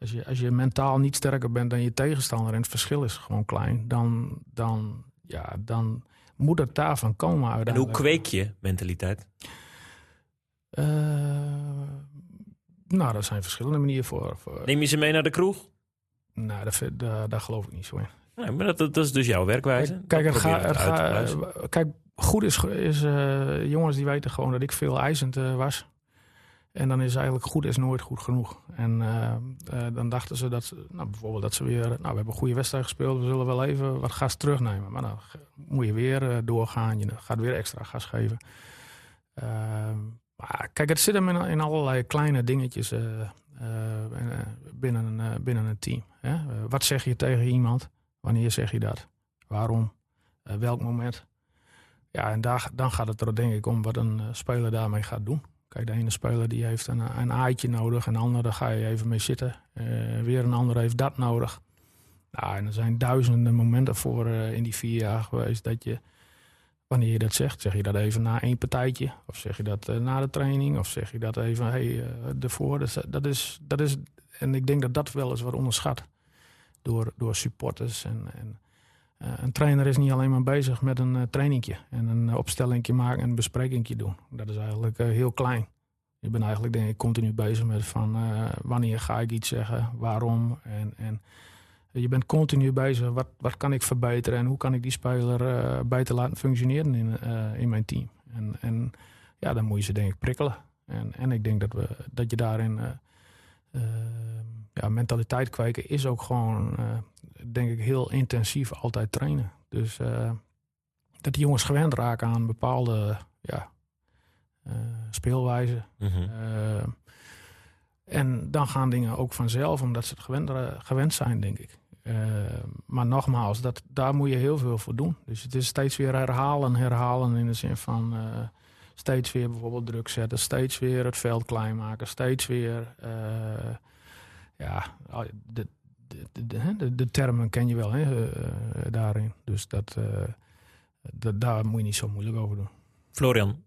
als, je, als je mentaal niet sterker bent dan je tegenstander en het verschil is gewoon klein, dan, dan, ja, dan moet het daarvan komen En hoe kweek je mentaliteit? Eh, nou, er zijn verschillende manieren voor. Neem je ze mee naar de kroeg? nou, daar, daar, daar geloof ik niet zo in. Nee, maar dat, dat is dus jouw werkwijze. Kijk, het ga, het uit ga- kijk goed is, is eh, jongens die weten gewoon dat ik veel eisend eh, was. En dan is eigenlijk goed is nooit goed genoeg. En eh, dan dachten ze dat nou, bijvoorbeeld dat ze weer, nou, we hebben een goede wedstrijd gespeeld, we zullen wel even wat gas terugnemen. Maar dan moet je weer doorgaan, je gaat weer extra gas geven. Ehm, maar kijk, het zit hem in, in allerlei kleine dingetjes binnen, een, binnen een team. Hè? Wat zeg je tegen iemand? Wanneer zeg je dat? Waarom? Welk moment? Ja, en daar, dan gaat het er denk ik om wat een eh, speler daarmee gaat doen. Kijk, de ene speler die heeft een, een aaitje nodig, en de andere ga je even mee zitten. Eh, weer een ander heeft dat nodig. Nou, en er zijn duizenden momenten voor eh, in die vier jaar geweest dat je, wanneer je dat zegt, zeg je dat even na één partijtje, of zeg je dat na de training, of zeg je dat even hey, ervoor. Dus, dat- dat, is, dat is, en ik denk dat dat wel eens wordt onderschat door, door supporters en, en een trainer is niet alleen maar bezig met een uh, trainingje en een uh, opstellingje maken en een besprekingje doen. Dat is eigenlijk heel klein. Je bent eigenlijk denk ik continu bezig met van wanneer ga ik iets zeggen, waarom en, en je bent continu bezig wat, wat kan ik verbeteren en hoe kan ik die speler uh, beter laten functioneren in, in mijn team. En, en ja, dan moet je ze denk ik prikkelen. En, en ik denk dat, we, dat je daarin ja, mentaliteit kweken is ook gewoon denk ik, heel intensief altijd trainen. Dus uh, dat die jongens gewend raken aan bepaalde ja, uh, speelwijzen. Mm -hmm. uh, en dan gaan dingen ook vanzelf, omdat ze het gewend, gewend zijn, denk ik. maar nogmaals, dat, daar moet je heel veel voor doen. Dus het is steeds weer herhalen, herhalen in de zin van steeds weer bijvoorbeeld druk zetten, steeds weer het veld klein maken, steeds weer ja, de, de, de, de, de, termen ken je wel hè, uh, daarin. Dus dat, uh, dat, daar moet je niet zo moeilijk over doen. Florian,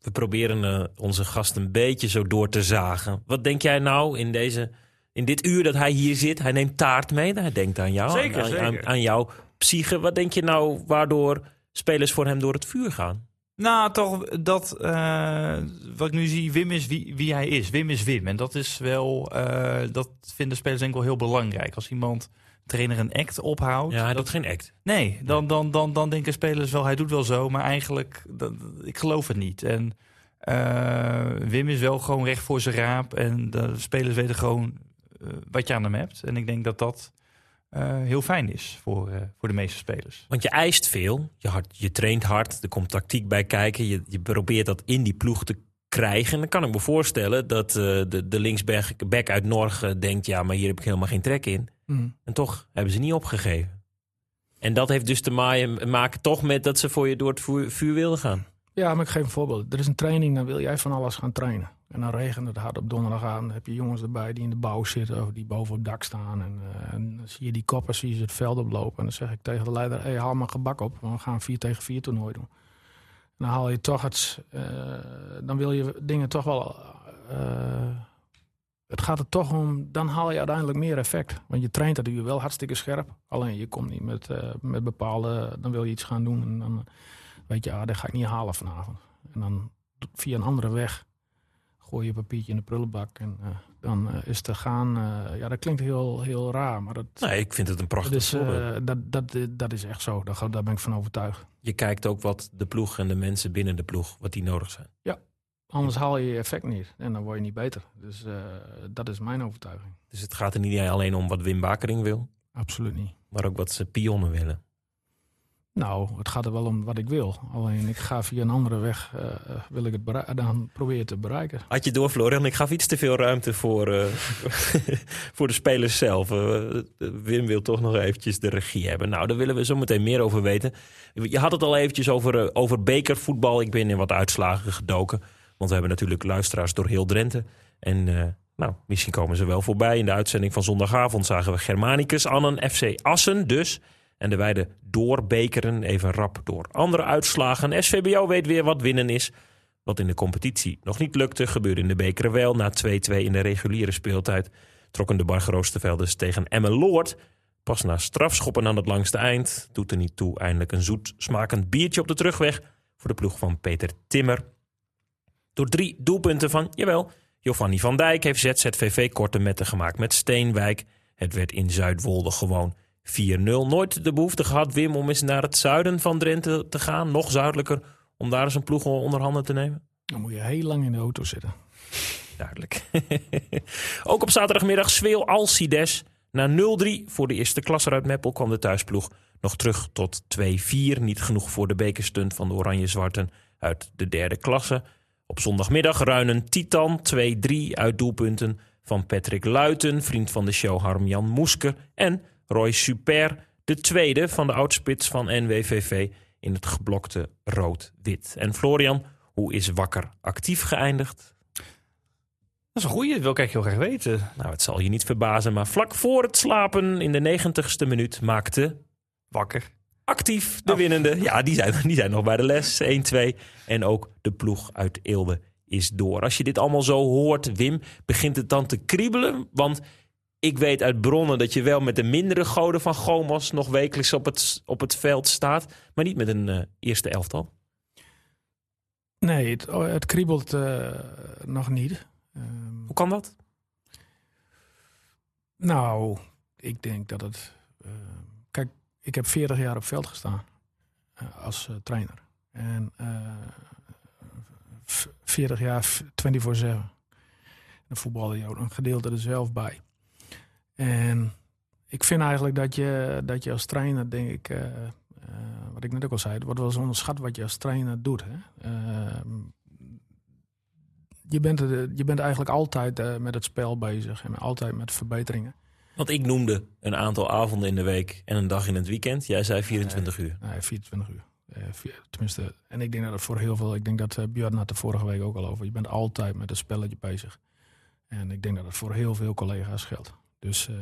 we proberen uh, onze gast een beetje zo door te zagen. Wat denk jij nou in, deze, in dit uur dat hij hier zit? Hij neemt taart mee, hij denkt aan jou, zeker, aan, zeker. Aan, aan jouw psyche. Wat denk je nou waardoor spelers voor hem door het vuur gaan? Nou, toch dat uh, wat ik nu zie, Wim is wie, wie, hij is. Wim is Wim. En dat is wel, uh, dat vinden spelers denk ik wel heel belangrijk. Als iemand trainer een act ophoudt. Ja, hij dat, doet geen act. Nee, dan, dan, dan, dan denken spelers wel, hij doet wel zo, maar eigenlijk, ik geloof het niet. En uh, Wim is wel gewoon recht voor zijn raap. En de spelers weten gewoon wat je aan hem hebt. En ik denk dat dat uh, heel fijn is voor, uh, voor de meeste spelers. Want je eist veel, je, hard, je traint hard, er komt tactiek bij kijken. Je, je probeert dat in die ploeg te krijgen. En dan kan ik me voorstellen dat uh, de, de linksback uit Norge denkt... ja, maar hier heb ik helemaal geen trek in. Mm. En toch hebben ze niet opgegeven. En dat heeft dus te maaien, maken toch met dat ze voor je door het vuur, vuur wilden gaan. Ja, maar ik geef een voorbeeld. Er is een training, dan wil jij van alles gaan trainen. En dan regent het hard op donderdagavond. Dan heb je jongens erbij die in de bouw zitten of die boven op dak staan. En, uh, en dan zie je die koppers, zie je het veld oplopen. En dan zeg ik tegen de leider, hey, haal maar gebak op. Want we gaan een 4 tegen 4 toernooi doen. En dan haal je toch het... Uh, dan wil je dingen toch wel... Uh, het gaat er toch om, dan haal je uiteindelijk meer effect. Want je traint dat uur wel hartstikke scherp. Alleen je komt niet met, met bepaalde... Dan wil je iets gaan doen en dan weet je, ah, dat ga ik niet halen vanavond. En dan via een andere weg gooi je papiertje in de prullenbak en uh, dan uh, is te gaan. Uh, ja, dat klinkt heel, heel raar, maar dat. Nee, ik vind het een prachtig voorbeeld. dat, dat, dat is echt zo. Daar, daar ben ik van overtuigd. Je kijkt ook wat de ploeg en de mensen binnen de ploeg, wat die nodig zijn. Ja, anders haal je je effect niet en dan word je niet beter. Dus dat is mijn overtuiging. Dus het gaat er niet alleen om wat Wim Bakering wil. Absoluut niet. Maar ook wat ze pionnen willen. Nou, het gaat er wel om wat ik wil. Alleen ik ga via een andere weg, eh, eh, wil ik het dan probeer het te bereiken. Had je door, Florian? Ik gaf iets te veel ruimte voor, eh, voor de spelers zelf. Wim wil toch nog eventjes de regie hebben. Nou, daar willen we zo meteen meer over weten. Je had het al eventjes over, over bekervoetbal. Ik ben in wat uitslagen gedoken. Want we hebben natuurlijk luisteraars door heel Drenthe. En nou, misschien komen ze wel voorbij. In de uitzending van zondagavond zagen we Germanicus, Annen, FC Assen dus. En de wijde doorbekeren even rap door andere uitslagen. SVBO weet weer wat winnen is. Wat in de competitie nog niet lukte, gebeurde in de bekeren wel. Na 2-2 in de reguliere speeltijd trokken de Bargeroostervelders tegen Emmeloord. Pas na strafschoppen aan het langste eind doet er niet toe eindelijk een zoet smakend biertje op de terugweg voor de ploeg van Peter Timmer. Door drie doelpunten van, jawel, Giovanni van Dijk heeft ZZVV korte metten gemaakt met Steenwijk. Het werd in Zuidwolde gewoon 4-0. Nooit de behoefte gehad, Wim, om eens naar het zuiden van Drenthe te gaan, nog zuidelijker, om daar eens een ploeg onder handen te nemen? Dan moet je heel lang in de auto zitten. Duidelijk. Ook op zaterdagmiddag Zweel Alcides. Na 0-3 voor de eerste klasser uit Meppel kwam de thuisploeg nog terug tot 2-4. Niet genoeg voor de bekerstunt van de Oranje-Zwarten uit de derde klasse. Op zondagmiddag Ruinen Titan 2-3 uit doelpunten van Patrick Luiten, vriend van de show Harm-Jan Moesker. En Roy Super, de tweede van de oudspits van NWVV in het geblokte rood-wit. En Florian, hoe is Wakker actief geëindigd? Dat is een goeie, dat wil ik eigenlijk heel graag weten. Nou, het zal je niet verbazen, maar vlak voor het slapen in de negentigste minuut maakte Wakker. actief de Oh. winnende. Ja, die zijn, die zijn nog bij de les. 1-2. En ook de ploeg uit Eelde is door. Als je dit allemaal zo hoort, Wim, begint het dan te kriebelen? Want ik weet uit bronnen dat je wel met de mindere goden van Gomos nog wekelijks op het, op het veld staat. Maar niet met een eh, eerste elftal. Nee, het, oh, het kriebelt eh, nog niet. Ehm, Hoe kan dat? nou, ik denk dat het... eh, kijk, ik heb 40 jaar op veld gestaan als trainer. En eh, v- 40 jaar v- 24-7. Dan voetbalde je ook een gedeelte er zelf bij. En ik vind eigenlijk dat je, dat je als trainer, denk ik... eh, eh, wat ik net ook al zei, het wordt wel eens onderschat wat je als trainer doet. Hè? Ehm, je, bent, er- je bent eigenlijk altijd eh, met het spel bezig en altijd met verbeteringen. Want ik noemde een aantal avonden in de week en een dag in het weekend. Jij zei 24 uur. Nee, 24 uur. Vier- tenminste, en ik denk dat het voor heel veel, ik denk dat Björn had er vorige week ook al over. Je bent altijd met het spelletje bezig. En ik denk dat het voor heel veel collega's geldt. Dus eh,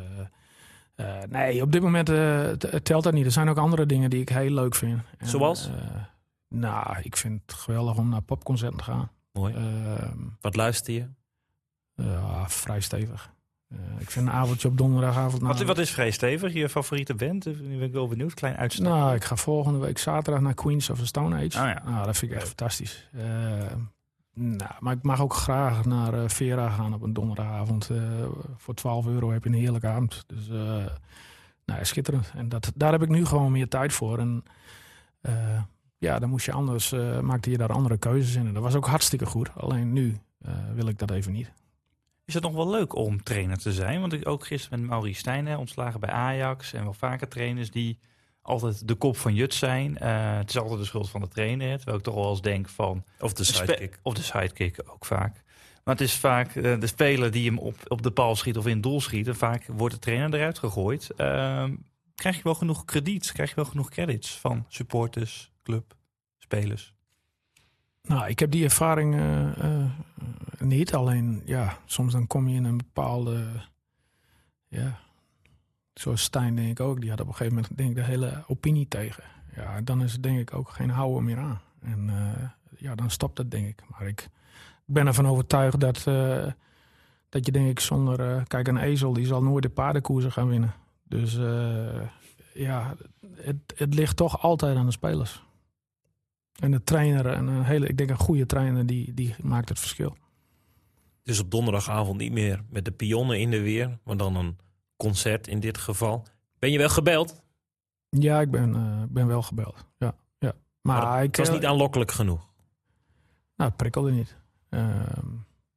eh, nee, op dit moment eh, telt dat niet. Er zijn ook andere dingen die ik heel leuk vind. En, Zoals? nou, ik vind het geweldig om naar popconcerten te gaan. Mooi. Ehm, Wat luister je? ja, vrij stevig. Ik vind een avondje op donderdagavond... Wat, nou- wat is vrij stevig? Je favoriete band? Nu ben ik wel benieuwd. Klein uitstapje. Nou, ik ga volgende week zaterdag naar Queens of the Stone Age. Ah, ja. Nou, dat vind ik echt fantastisch. Eh, nou, maar ik mag ook graag naar eh, Vera gaan op een donderdagavond. Eh, voor 12 euro heb je een heerlijke avond. Dus eh, nou, schitterend. En dat, daar heb ik nu gewoon meer tijd voor. En ja, dan moest je anders, maakte je daar andere keuzes in. En dat was ook hartstikke goed. Alleen nu wil ik dat even niet. Is het nog wel leuk om trainer te zijn? Want ik ook gisteren met Maurice Stijn ontslagen bij Ajax. En wel vaker trainers die altijd de kop van Jut zijn. Eh, het is altijd de schuld van de trainer. hè, Terwijl ik toch wel eens denk van... Of de sidekick? Of de sidekick ook vaak. Maar het is vaak eh, de speler die hem op, op de paal schiet of in het doel schiet. En vaak wordt de trainer eruit gegooid. Ehm, krijg je wel genoeg krediet? Krijg je wel genoeg credits van supporters, club, spelers? Nou, ik heb die ervaring eh, niet. Alleen, ja, soms dan kom je in een bepaalde... Ja, zoals Stijn denk ik ook. Die had op een gegeven moment denk ik de hele opinie tegen. Ja, dan is het denk ik ook geen houden meer aan. En eh, ja, dan stopt het denk ik. Maar ik, ben ervan overtuigd dat, eh, dat je denk ik zonder... eh, kijk, een ezel die zal nooit de paardenkoersen gaan winnen. Dus ja, het, het ligt toch altijd aan de spelers. En de trainer, en een hele, ik denk een goede trainer, die, die maakt het verschil. Dus op donderdagavond niet meer met de pionnen in de weer, maar dan een concert in dit geval. Ben je wel gebeld? Ja, ik ben, eh, ben wel gebeld. Ja, ja. Maar, Maar ik, het was eh, niet aanlokkelijk genoeg. Nou, het prikkelde niet. Ehm,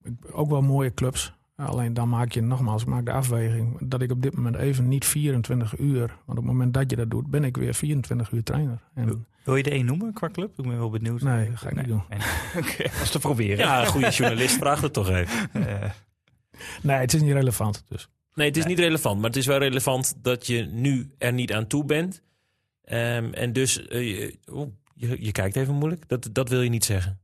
ik- ook wel mooie clubs. Alleen dan maak je nogmaals ik maak de afweging dat ik op dit moment even niet 24 uur. Want op het moment dat je dat doet, ben ik weer 24 uur trainer. En, Wil je de één noemen qua club? Ik ben wel benieuwd. Nee, dat ga ik niet doen. Nee. Oké, als te proberen. Ja, een goede journalist vraagt het toch even. Eh, nee, het is niet relevant. Dus. Nee, het is niet relevant, maar het is wel relevant dat je nu er niet aan toe bent. Ehm, en dus, eh, je, oh, je, je kijkt even moeilijk. Dat, dat wil je niet zeggen.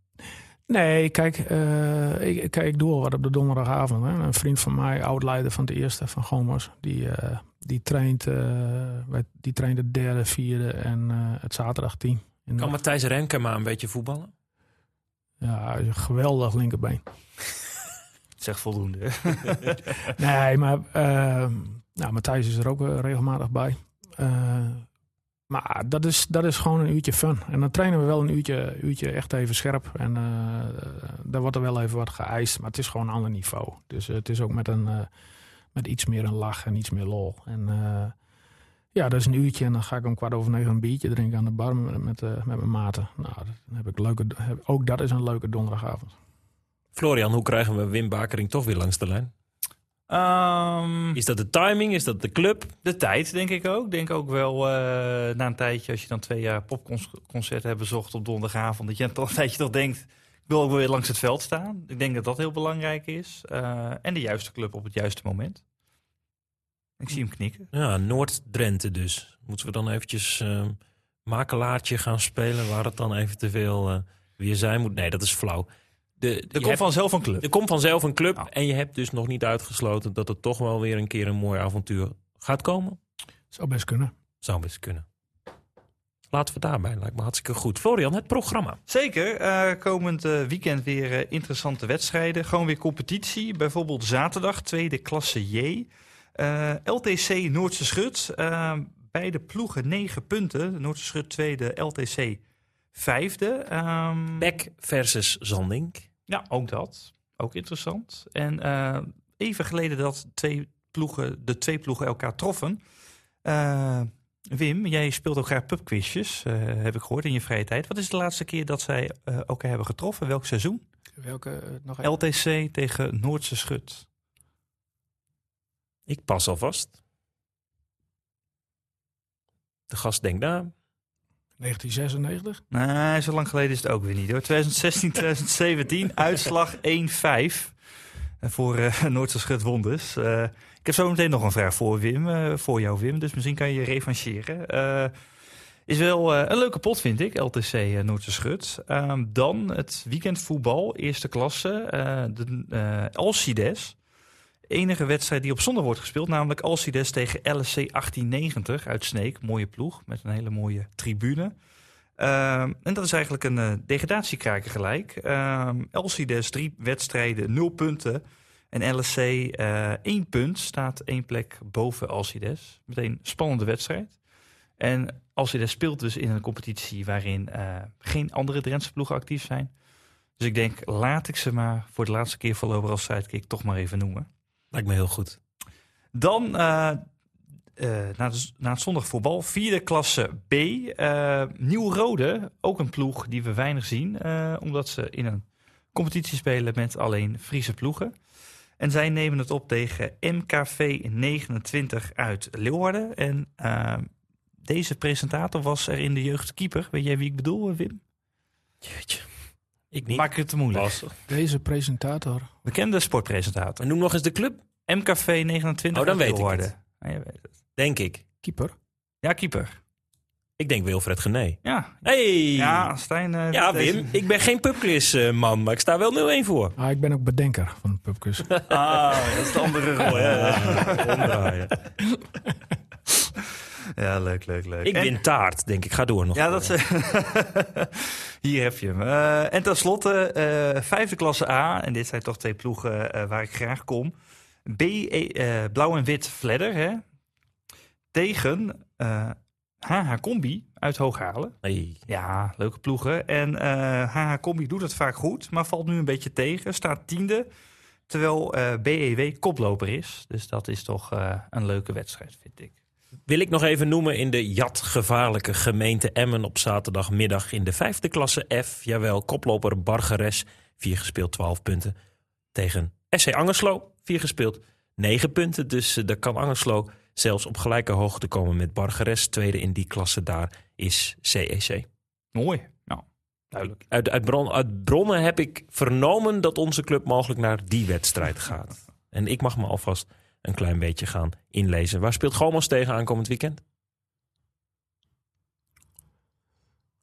Nee, kijk, eh, ik, kijk, ik doe al wat op de donderdagavond. Hè. Een vriend van mij, oud-leider van de eerste, van Gomers, die, eh, die, traint, die traint het derde, vierde en het zaterdagteam. Kan de- Matthijs Remke maar een beetje voetballen? Ja, hij is een geweldig linkerbeen. Zeg voldoende. Nee, maar eh, nou, Matthijs is er ook eh, regelmatig bij. Eh, maar dat is, dat is gewoon een uurtje fun. En dan trainen we wel een uurtje, uurtje echt even scherp. En eh, daar wordt er wel even wat geëist. Maar het is gewoon een ander niveau. Dus het is ook met, een, met iets meer een lach en iets meer lol. En ja, dat is een uurtje. En dan ga ik om kwart over negen een biertje drinken aan de bar met, met, met mijn maten. Nou, dan heb ik leuke, heb, ook dat is een leuke donderdagavond. Florian, hoe krijgen we Wim Bakering toch weer langs de lijn? Ehm, Is dat de timing? Is dat de club? de tijd, denk ik ook. Ik denk ook wel eh, na een tijdje, als je dan twee jaar popconcerten hebt bezocht op donderdagavond, dat je dan toch een tijdje toch denkt, ik wil ook weer langs het veld staan. Ik denk dat dat heel belangrijk is. Eh, en de juiste club op het juiste moment. Ik zie hem knikken. Ja, Noord-Drenthe dus. Moeten we dan eventjes ehm, makelaartje gaan spelen... waar het dan eventueel eh weer zijn moet? Nee, dat is flauw. De, Er komt hebt- vanzelf een club. er komt vanzelf een club... Nou. en je hebt dus nog niet uitgesloten... dat het toch wel weer een keer een mooi avontuur gaat komen. Zou best kunnen. Zou best kunnen. Laten we daarbij. Lijkt me hartstikke goed. Florian, het programma. Zeker. eh, komend eh, weekend weer eh, interessante wedstrijden. Gewoon weer competitie. Bijvoorbeeld zaterdag, tweede klasse J. Eh, LTC Noordse Schut. beide ploegen negen punten. Noordse Schut tweede, LTC vijfde. Ehm, Beck versus Zandink. Ja, ook dat. Ook interessant. En eh, even geleden dat twee ploegen, de twee ploegen elkaar troffen. Eh, Wim, jij speelt ook graag pubquizjes, eh, heb ik gehoord in je vrije tijd. Wat is de laatste keer dat zij eh, elkaar hebben getroffen? Welk seizoen? Welke nog even? LTC tegen Noordse Schut. Ik pas alvast. De gast denkt na. 1996? Nee, zo lang geleden is het ook weer niet hoor. 2016, 2017, uitslag 1-5 voor eh Noordse Schut Wonders. Eh, ik heb zo meteen nog een vraag voor Wim, eh, voor jou Wim, dus misschien kan je je revancheren. Is wel een leuke pot vind ik, LTC Noordse Schut. Ehm, dan het weekendvoetbal, eerste klasse, de Alcides. Enige wedstrijd die op zondag wordt gespeeld, namelijk Alcides tegen LSC 1890 uit Sneek. Mooie ploeg met een hele mooie tribune. Ehm, en dat is eigenlijk een eh, degradatiekraker gelijk. Ehm Alcides drie wedstrijden, nul punten. En LSC eh één punt, staat één plek boven Alcides. Meteen spannende wedstrijd. En Alcides speelt dus in een competitie waarin eh, geen andere Drentse ploegen actief zijn. Dus ik denk, laat ik ze maar voor de laatste keer voorlopig als sidekick toch maar even noemen. Lijkt me heel goed. Dan eh, eh, na, na het zondagvoetbal, vierde klasse B. eh Nieuw-Rode, ook een ploeg die we weinig zien. omdat ze in een competitie spelen met alleen Friese ploegen. En zij nemen het op tegen MKV 29 uit Leeuwarden. En deze presentator was er in de jeugd keeper. Weet jij wie ik bedoel, Wim? Jeetje. Ik niet. Maak ik het te moeilijk. Lastig. Deze presentator. Bekende sportpresentator. En noem nog eens de club. MKV 29 Oh, dan weet ik het. Ja, je weet het. Denk ik. Keeper. Ja, keeper. Ik denk Wilfred Gené. Ja, Hey! ja Stijn. eh, Ja, deze- Wim. Ik ben geen pubquiz eh, man, maar ik sta wel 0-1 voor. Ah, ik ben ook bedenker van de pubquiz. Ah, dat is de andere rol. Ja, Omdraaien. Ja leuk, leuk, leuk. Ik En- win taart, denk ik. Ga door nog. Ja, dat is, Hier heb je hem. Eh, en tenslotte, eh vijfde klasse A. En dit zijn toch twee ploegen eh, waar ik graag kom. B, eh, blauw en wit Fledder. Hè? Tegen HH Combi uit Hooghalen. Hey. Ja, leuke ploegen. En HH Combi doet het vaak goed, maar valt nu een beetje tegen. Staat tiende, terwijl BEW koploper is. Dus dat is toch een leuke wedstrijd, vind ik. Wil ik nog even noemen in de jatgevaarlijke gemeente Emmen op zaterdagmiddag in de vijfde klasse F. Jawel, koploper Bargeres, vier gespeeld 12 punten tegen SC Angerslo. vier gespeeld, negen punten. Dus uh, daar kan Angerslo zelfs op gelijke hoogte komen met Bargeres. Tweede in die klasse daar is CEC. Mooi. Ja, duidelijk. Uit, uit, bron, uit bronnen heb ik vernomen dat onze club mogelijk naar die wedstrijd gaat. En ik mag me alvast een klein beetje gaan inlezen. Waar speelt Gomos tegen aankomend weekend?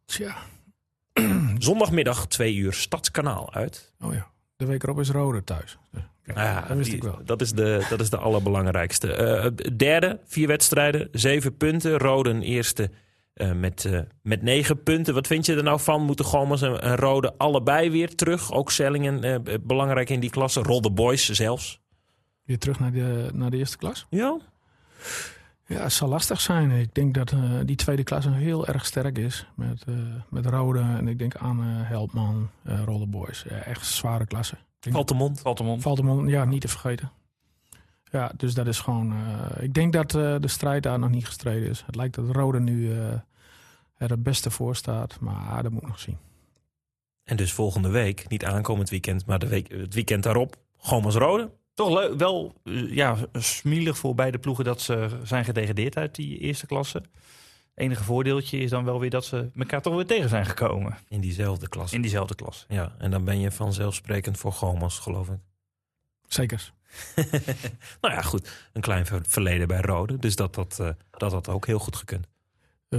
Tja. Zondagmiddag twee uur Stadskanaal uit. Oh ja, de week erop is Rode thuis. Nou ja, dat wist die- ik wel. Dat is de, dat is de allerbelangrijkste. Eh, derde, vier wedstrijden, zeven punten. Roden eerste eh, met, eh, met negen punten. Wat vind je er nou van? Moeten Gomers en, en Rode allebei weer terug? Ook Sellingen belangrijk in die klasse. Rolde Boys zelfs. Weer terug naar de, naar de eerste klas. Ja, Ja, het zal lastig zijn. Ik denk dat eh, die tweede klasse heel erg sterk is. Met, eh, met Rode en ik denk aan Helpman, uh, Roller Boys. Ja, echt zware klasse. valt de mond. Valt hem om. Valtemont, ja, niet te vergeten. Ja, dus dat is gewoon... eh, ik denk dat eh, de strijd daar nog niet gestreden is. Het lijkt dat Rode nu eh, er het beste voor staat. Maar dat moet ik nog zien. En dus volgende week, niet aankomend weekend, maar de week, het weekend daarop, Gomers Rode. Toch wel eh, ja, smielig voor beide ploegen dat ze zijn gedegradeerd uit die eerste klasse. Enige voordeeltje is dan wel weer dat ze elkaar toch weer tegen zijn gekomen In diezelfde klasse. in diezelfde klas. Ja, en dan ben je vanzelfsprekend voor Gomers, geloof ik. Zeker. nou ja, goed. Een klein ver- verleden bij Rode. Dus dat dat, eh, dat, dat ook heel goed gekund. Eh,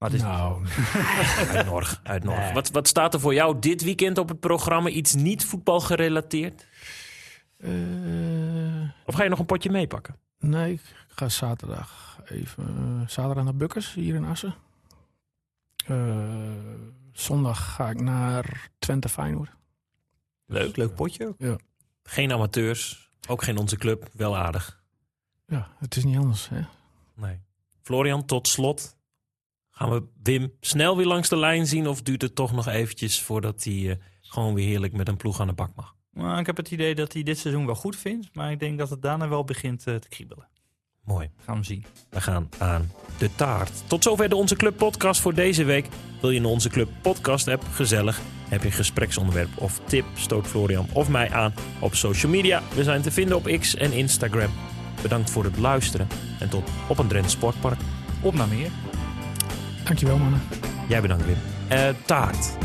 Maar het is nou, Uit Norg. Uit Norg. Nee. Wat, wat staat er voor jou dit weekend op het programma? Iets niet voetbal gerelateerd? eh, Of ga je nog een potje meepakken? nee, ik ga zaterdag even... eh, zaterdag naar Bukkers, hier in Assen. Eh, zondag ga ik naar Twente Feyenoord. leuk, leuk potje. ook. Geen amateurs. Ook geen onze club. Wel aardig. Ja, het is niet anders. Hè? Nee. Florian, tot slot. Gaan we Wim snel weer langs de lijn zien? Of duurt het toch nog eventjes voordat hij eh, gewoon weer heerlijk met een ploeg aan de bak mag? Maar ik heb het idee dat hij dit seizoen wel goed vindt. Maar ik denk dat het daarna wel begint eh, te kriebelen. Mooi. Gaan we zien. We gaan aan de taart. Tot zover de Onze Club podcast voor deze week. Wil je een Onze Club podcast app? Gezellig. Heb je een gespreksonderwerp of tip? Stoot Florian of mij aan op social media. We zijn te vinden op X en Instagram. Bedankt voor het luisteren en tot op een Drenthe Sportpark. Op naar meer. Dankjewel mannen. Jij bedankt Wim. Uh, taart.